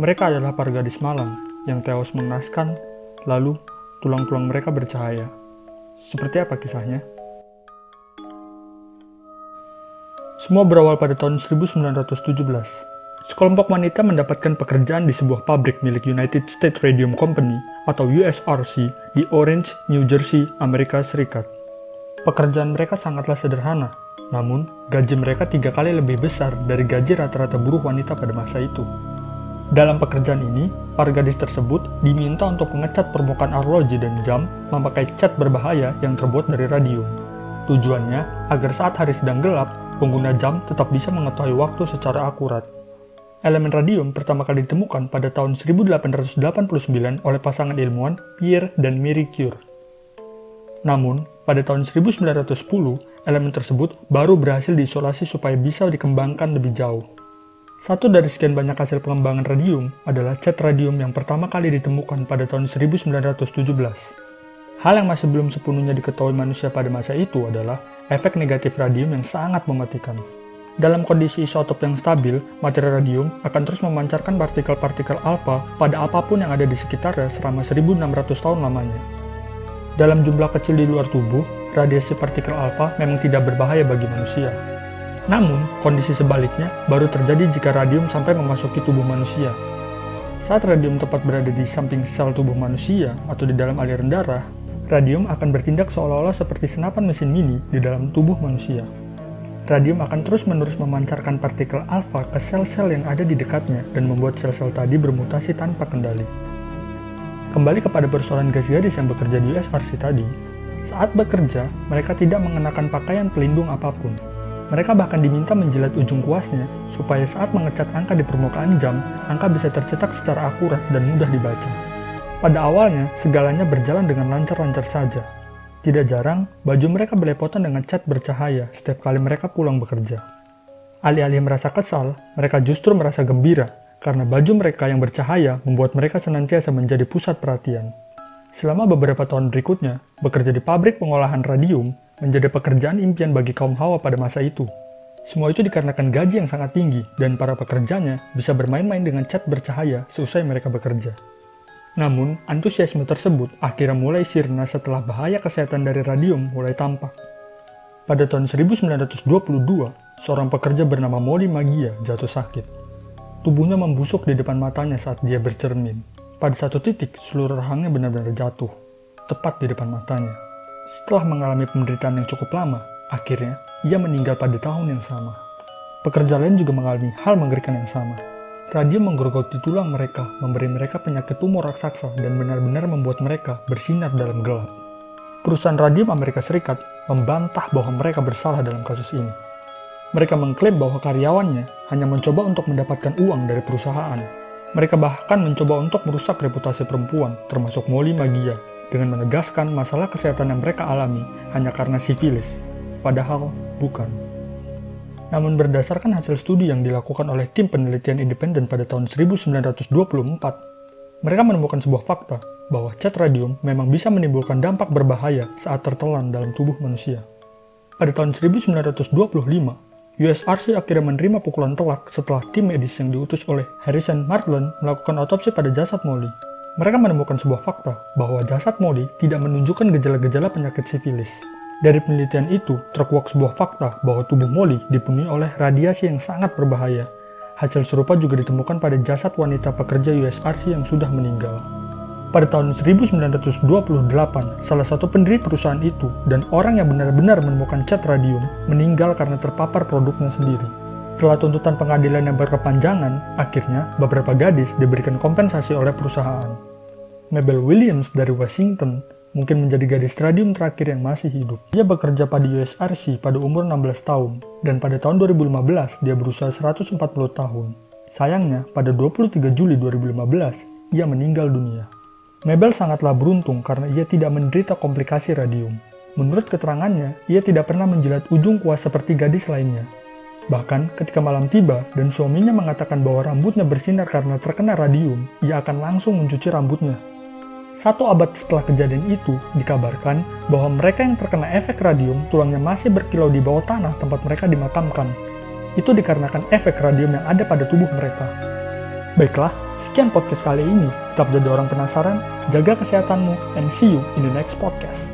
Mereka adalah para gadis malang yang tewas mengenaskan, lalu tulang-tulang mereka bercahaya. Seperti apa kisahnya? Semua berawal pada tahun 1917 Sekelompok wanita mendapatkan pekerjaan di sebuah pabrik milik United States Radium Company atau USRC di Orange, New Jersey, Amerika Serikat. Pekerjaan mereka sangatlah sederhana, namun gaji mereka tiga kali lebih besar dari gaji rata-rata buruh wanita pada masa itu. Dalam pekerjaan ini, para gadis tersebut diminta untuk mengecat permukaan arloji dan jam memakai cat berbahaya yang terbuat dari radium. Tujuannya agar saat hari sedang gelap, pengguna jam tetap bisa mengetahui waktu secara akurat. Elemen radium pertama kali ditemukan pada tahun 1889 oleh pasangan ilmuwan Pierre dan Marie Curie. Namun, pada tahun 1910, elemen tersebut baru berhasil diisolasi supaya bisa dikembangkan lebih jauh. Satu dari sekian banyak hasil pengembangan radium adalah cat radium yang pertama kali ditemukan pada tahun 1917. Hal yang masih belum sepenuhnya diketahui manusia pada masa itu adalah efek negatif radium yang sangat mematikan. Dalam kondisi isotop yang stabil, materi radium akan terus memancarkan partikel-partikel alfa pada apa pun yang ada di sekitarnya selama 1600 tahun lamanya. Dalam jumlah kecil di luar tubuh, radiasi partikel alfa memang tidak berbahaya bagi manusia. Namun, kondisi sebaliknya baru terjadi jika radium sampai memasuki tubuh manusia. Saat radium tepat berada di samping sel tubuh manusia atau di dalam aliran darah, radium akan bertindak seolah-olah seperti senapan mesin mini di dalam tubuh manusia radium akan terus-menerus memancarkan partikel alfa ke sel-sel yang ada di dekatnya dan membuat sel-sel tadi bermutasi tanpa kendali. Kembali kepada persoalan gadis-gadis yang bekerja di USRC tadi, saat bekerja, mereka tidak mengenakan pakaian pelindung apa pun. Mereka bahkan diminta menjilat ujung kuasnya supaya saat mengecat angka di permukaan jam, angka bisa tercetak secara akurat dan mudah dibaca. Pada awalnya, segalanya berjalan dengan lancar-lancar saja, tidak jarang, baju mereka belepotan dengan cat bercahaya setiap kali mereka pulang bekerja. Alih-alih merasa kesal, mereka justru merasa gembira karena baju mereka yang bercahaya membuat mereka senantiasa menjadi pusat perhatian. Selama beberapa tahun berikutnya, bekerja di pabrik pengolahan radium menjadi pekerjaan impian bagi kaum Hawa pada masa itu. Semua itu dikarenakan gaji yang sangat tinggi dan para pekerjanya bisa bermain-main dengan cat bercahaya seusai mereka bekerja. Namun, antusiasme tersebut akhirnya mulai sirna setelah bahaya kesehatan dari radium mulai tampak. Pada tahun 1922, seorang pekerja bernama Molly Magia jatuh sakit. Tubuhnya membusuk di depan matanya saat dia bercermin. Pada satu titik, seluruh rahangnya benar-benar jatuh, tepat di depan matanya. Setelah mengalami penderitaan yang cukup lama, akhirnya ia meninggal pada tahun yang sama. Pekerja lain juga mengalami hal mengerikan yang sama, Radio menggerogoti tulang mereka, memberi mereka penyakit tumor raksasa, dan benar-benar membuat mereka bersinar dalam gelap. Perusahaan radium Amerika Serikat membantah bahwa mereka bersalah dalam kasus ini. Mereka mengklaim bahwa karyawannya hanya mencoba untuk mendapatkan uang dari perusahaan. Mereka bahkan mencoba untuk merusak reputasi perempuan, termasuk Molly Magia, dengan menegaskan masalah kesehatan yang mereka alami hanya karena sifilis. Padahal bukan. Namun berdasarkan hasil studi yang dilakukan oleh tim penelitian independen pada tahun 1924, mereka menemukan sebuah fakta bahwa cat radium memang bisa menimbulkan dampak berbahaya saat tertelan dalam tubuh manusia. Pada tahun 1925, USRC akhirnya menerima pukulan telak setelah tim medis yang diutus oleh Harrison Martland melakukan otopsi pada jasad Molly. Mereka menemukan sebuah fakta bahwa jasad Molly tidak menunjukkan gejala-gejala penyakit sifilis. Dari penelitian itu, terkuak sebuah fakta bahwa tubuh Molly dipenuhi oleh radiasi yang sangat berbahaya. Hasil serupa juga ditemukan pada jasad wanita pekerja USRC yang sudah meninggal. Pada tahun 1928, salah satu pendiri perusahaan itu dan orang yang benar-benar menemukan cat radium meninggal karena terpapar produknya sendiri. Setelah tuntutan pengadilan yang berkepanjangan, akhirnya beberapa gadis diberikan kompensasi oleh perusahaan. Mabel Williams dari Washington mungkin menjadi gadis radium terakhir yang masih hidup. Dia bekerja pada USRC pada umur 16 tahun, dan pada tahun 2015 dia berusia 140 tahun. Sayangnya, pada 23 Juli 2015, ia meninggal dunia. Mabel sangatlah beruntung karena ia tidak menderita komplikasi radium. Menurut keterangannya, ia tidak pernah menjilat ujung kuas seperti gadis lainnya. Bahkan ketika malam tiba dan suaminya mengatakan bahwa rambutnya bersinar karena terkena radium, ia akan langsung mencuci rambutnya satu abad setelah kejadian itu, dikabarkan bahwa mereka yang terkena efek radium tulangnya masih berkilau di bawah tanah tempat mereka dimakamkan. Itu dikarenakan efek radium yang ada pada tubuh mereka. Baiklah, Sekian podcast kali ini. Tetap jadi orang penasaran, jaga kesehatanmu, and see you in the next podcast.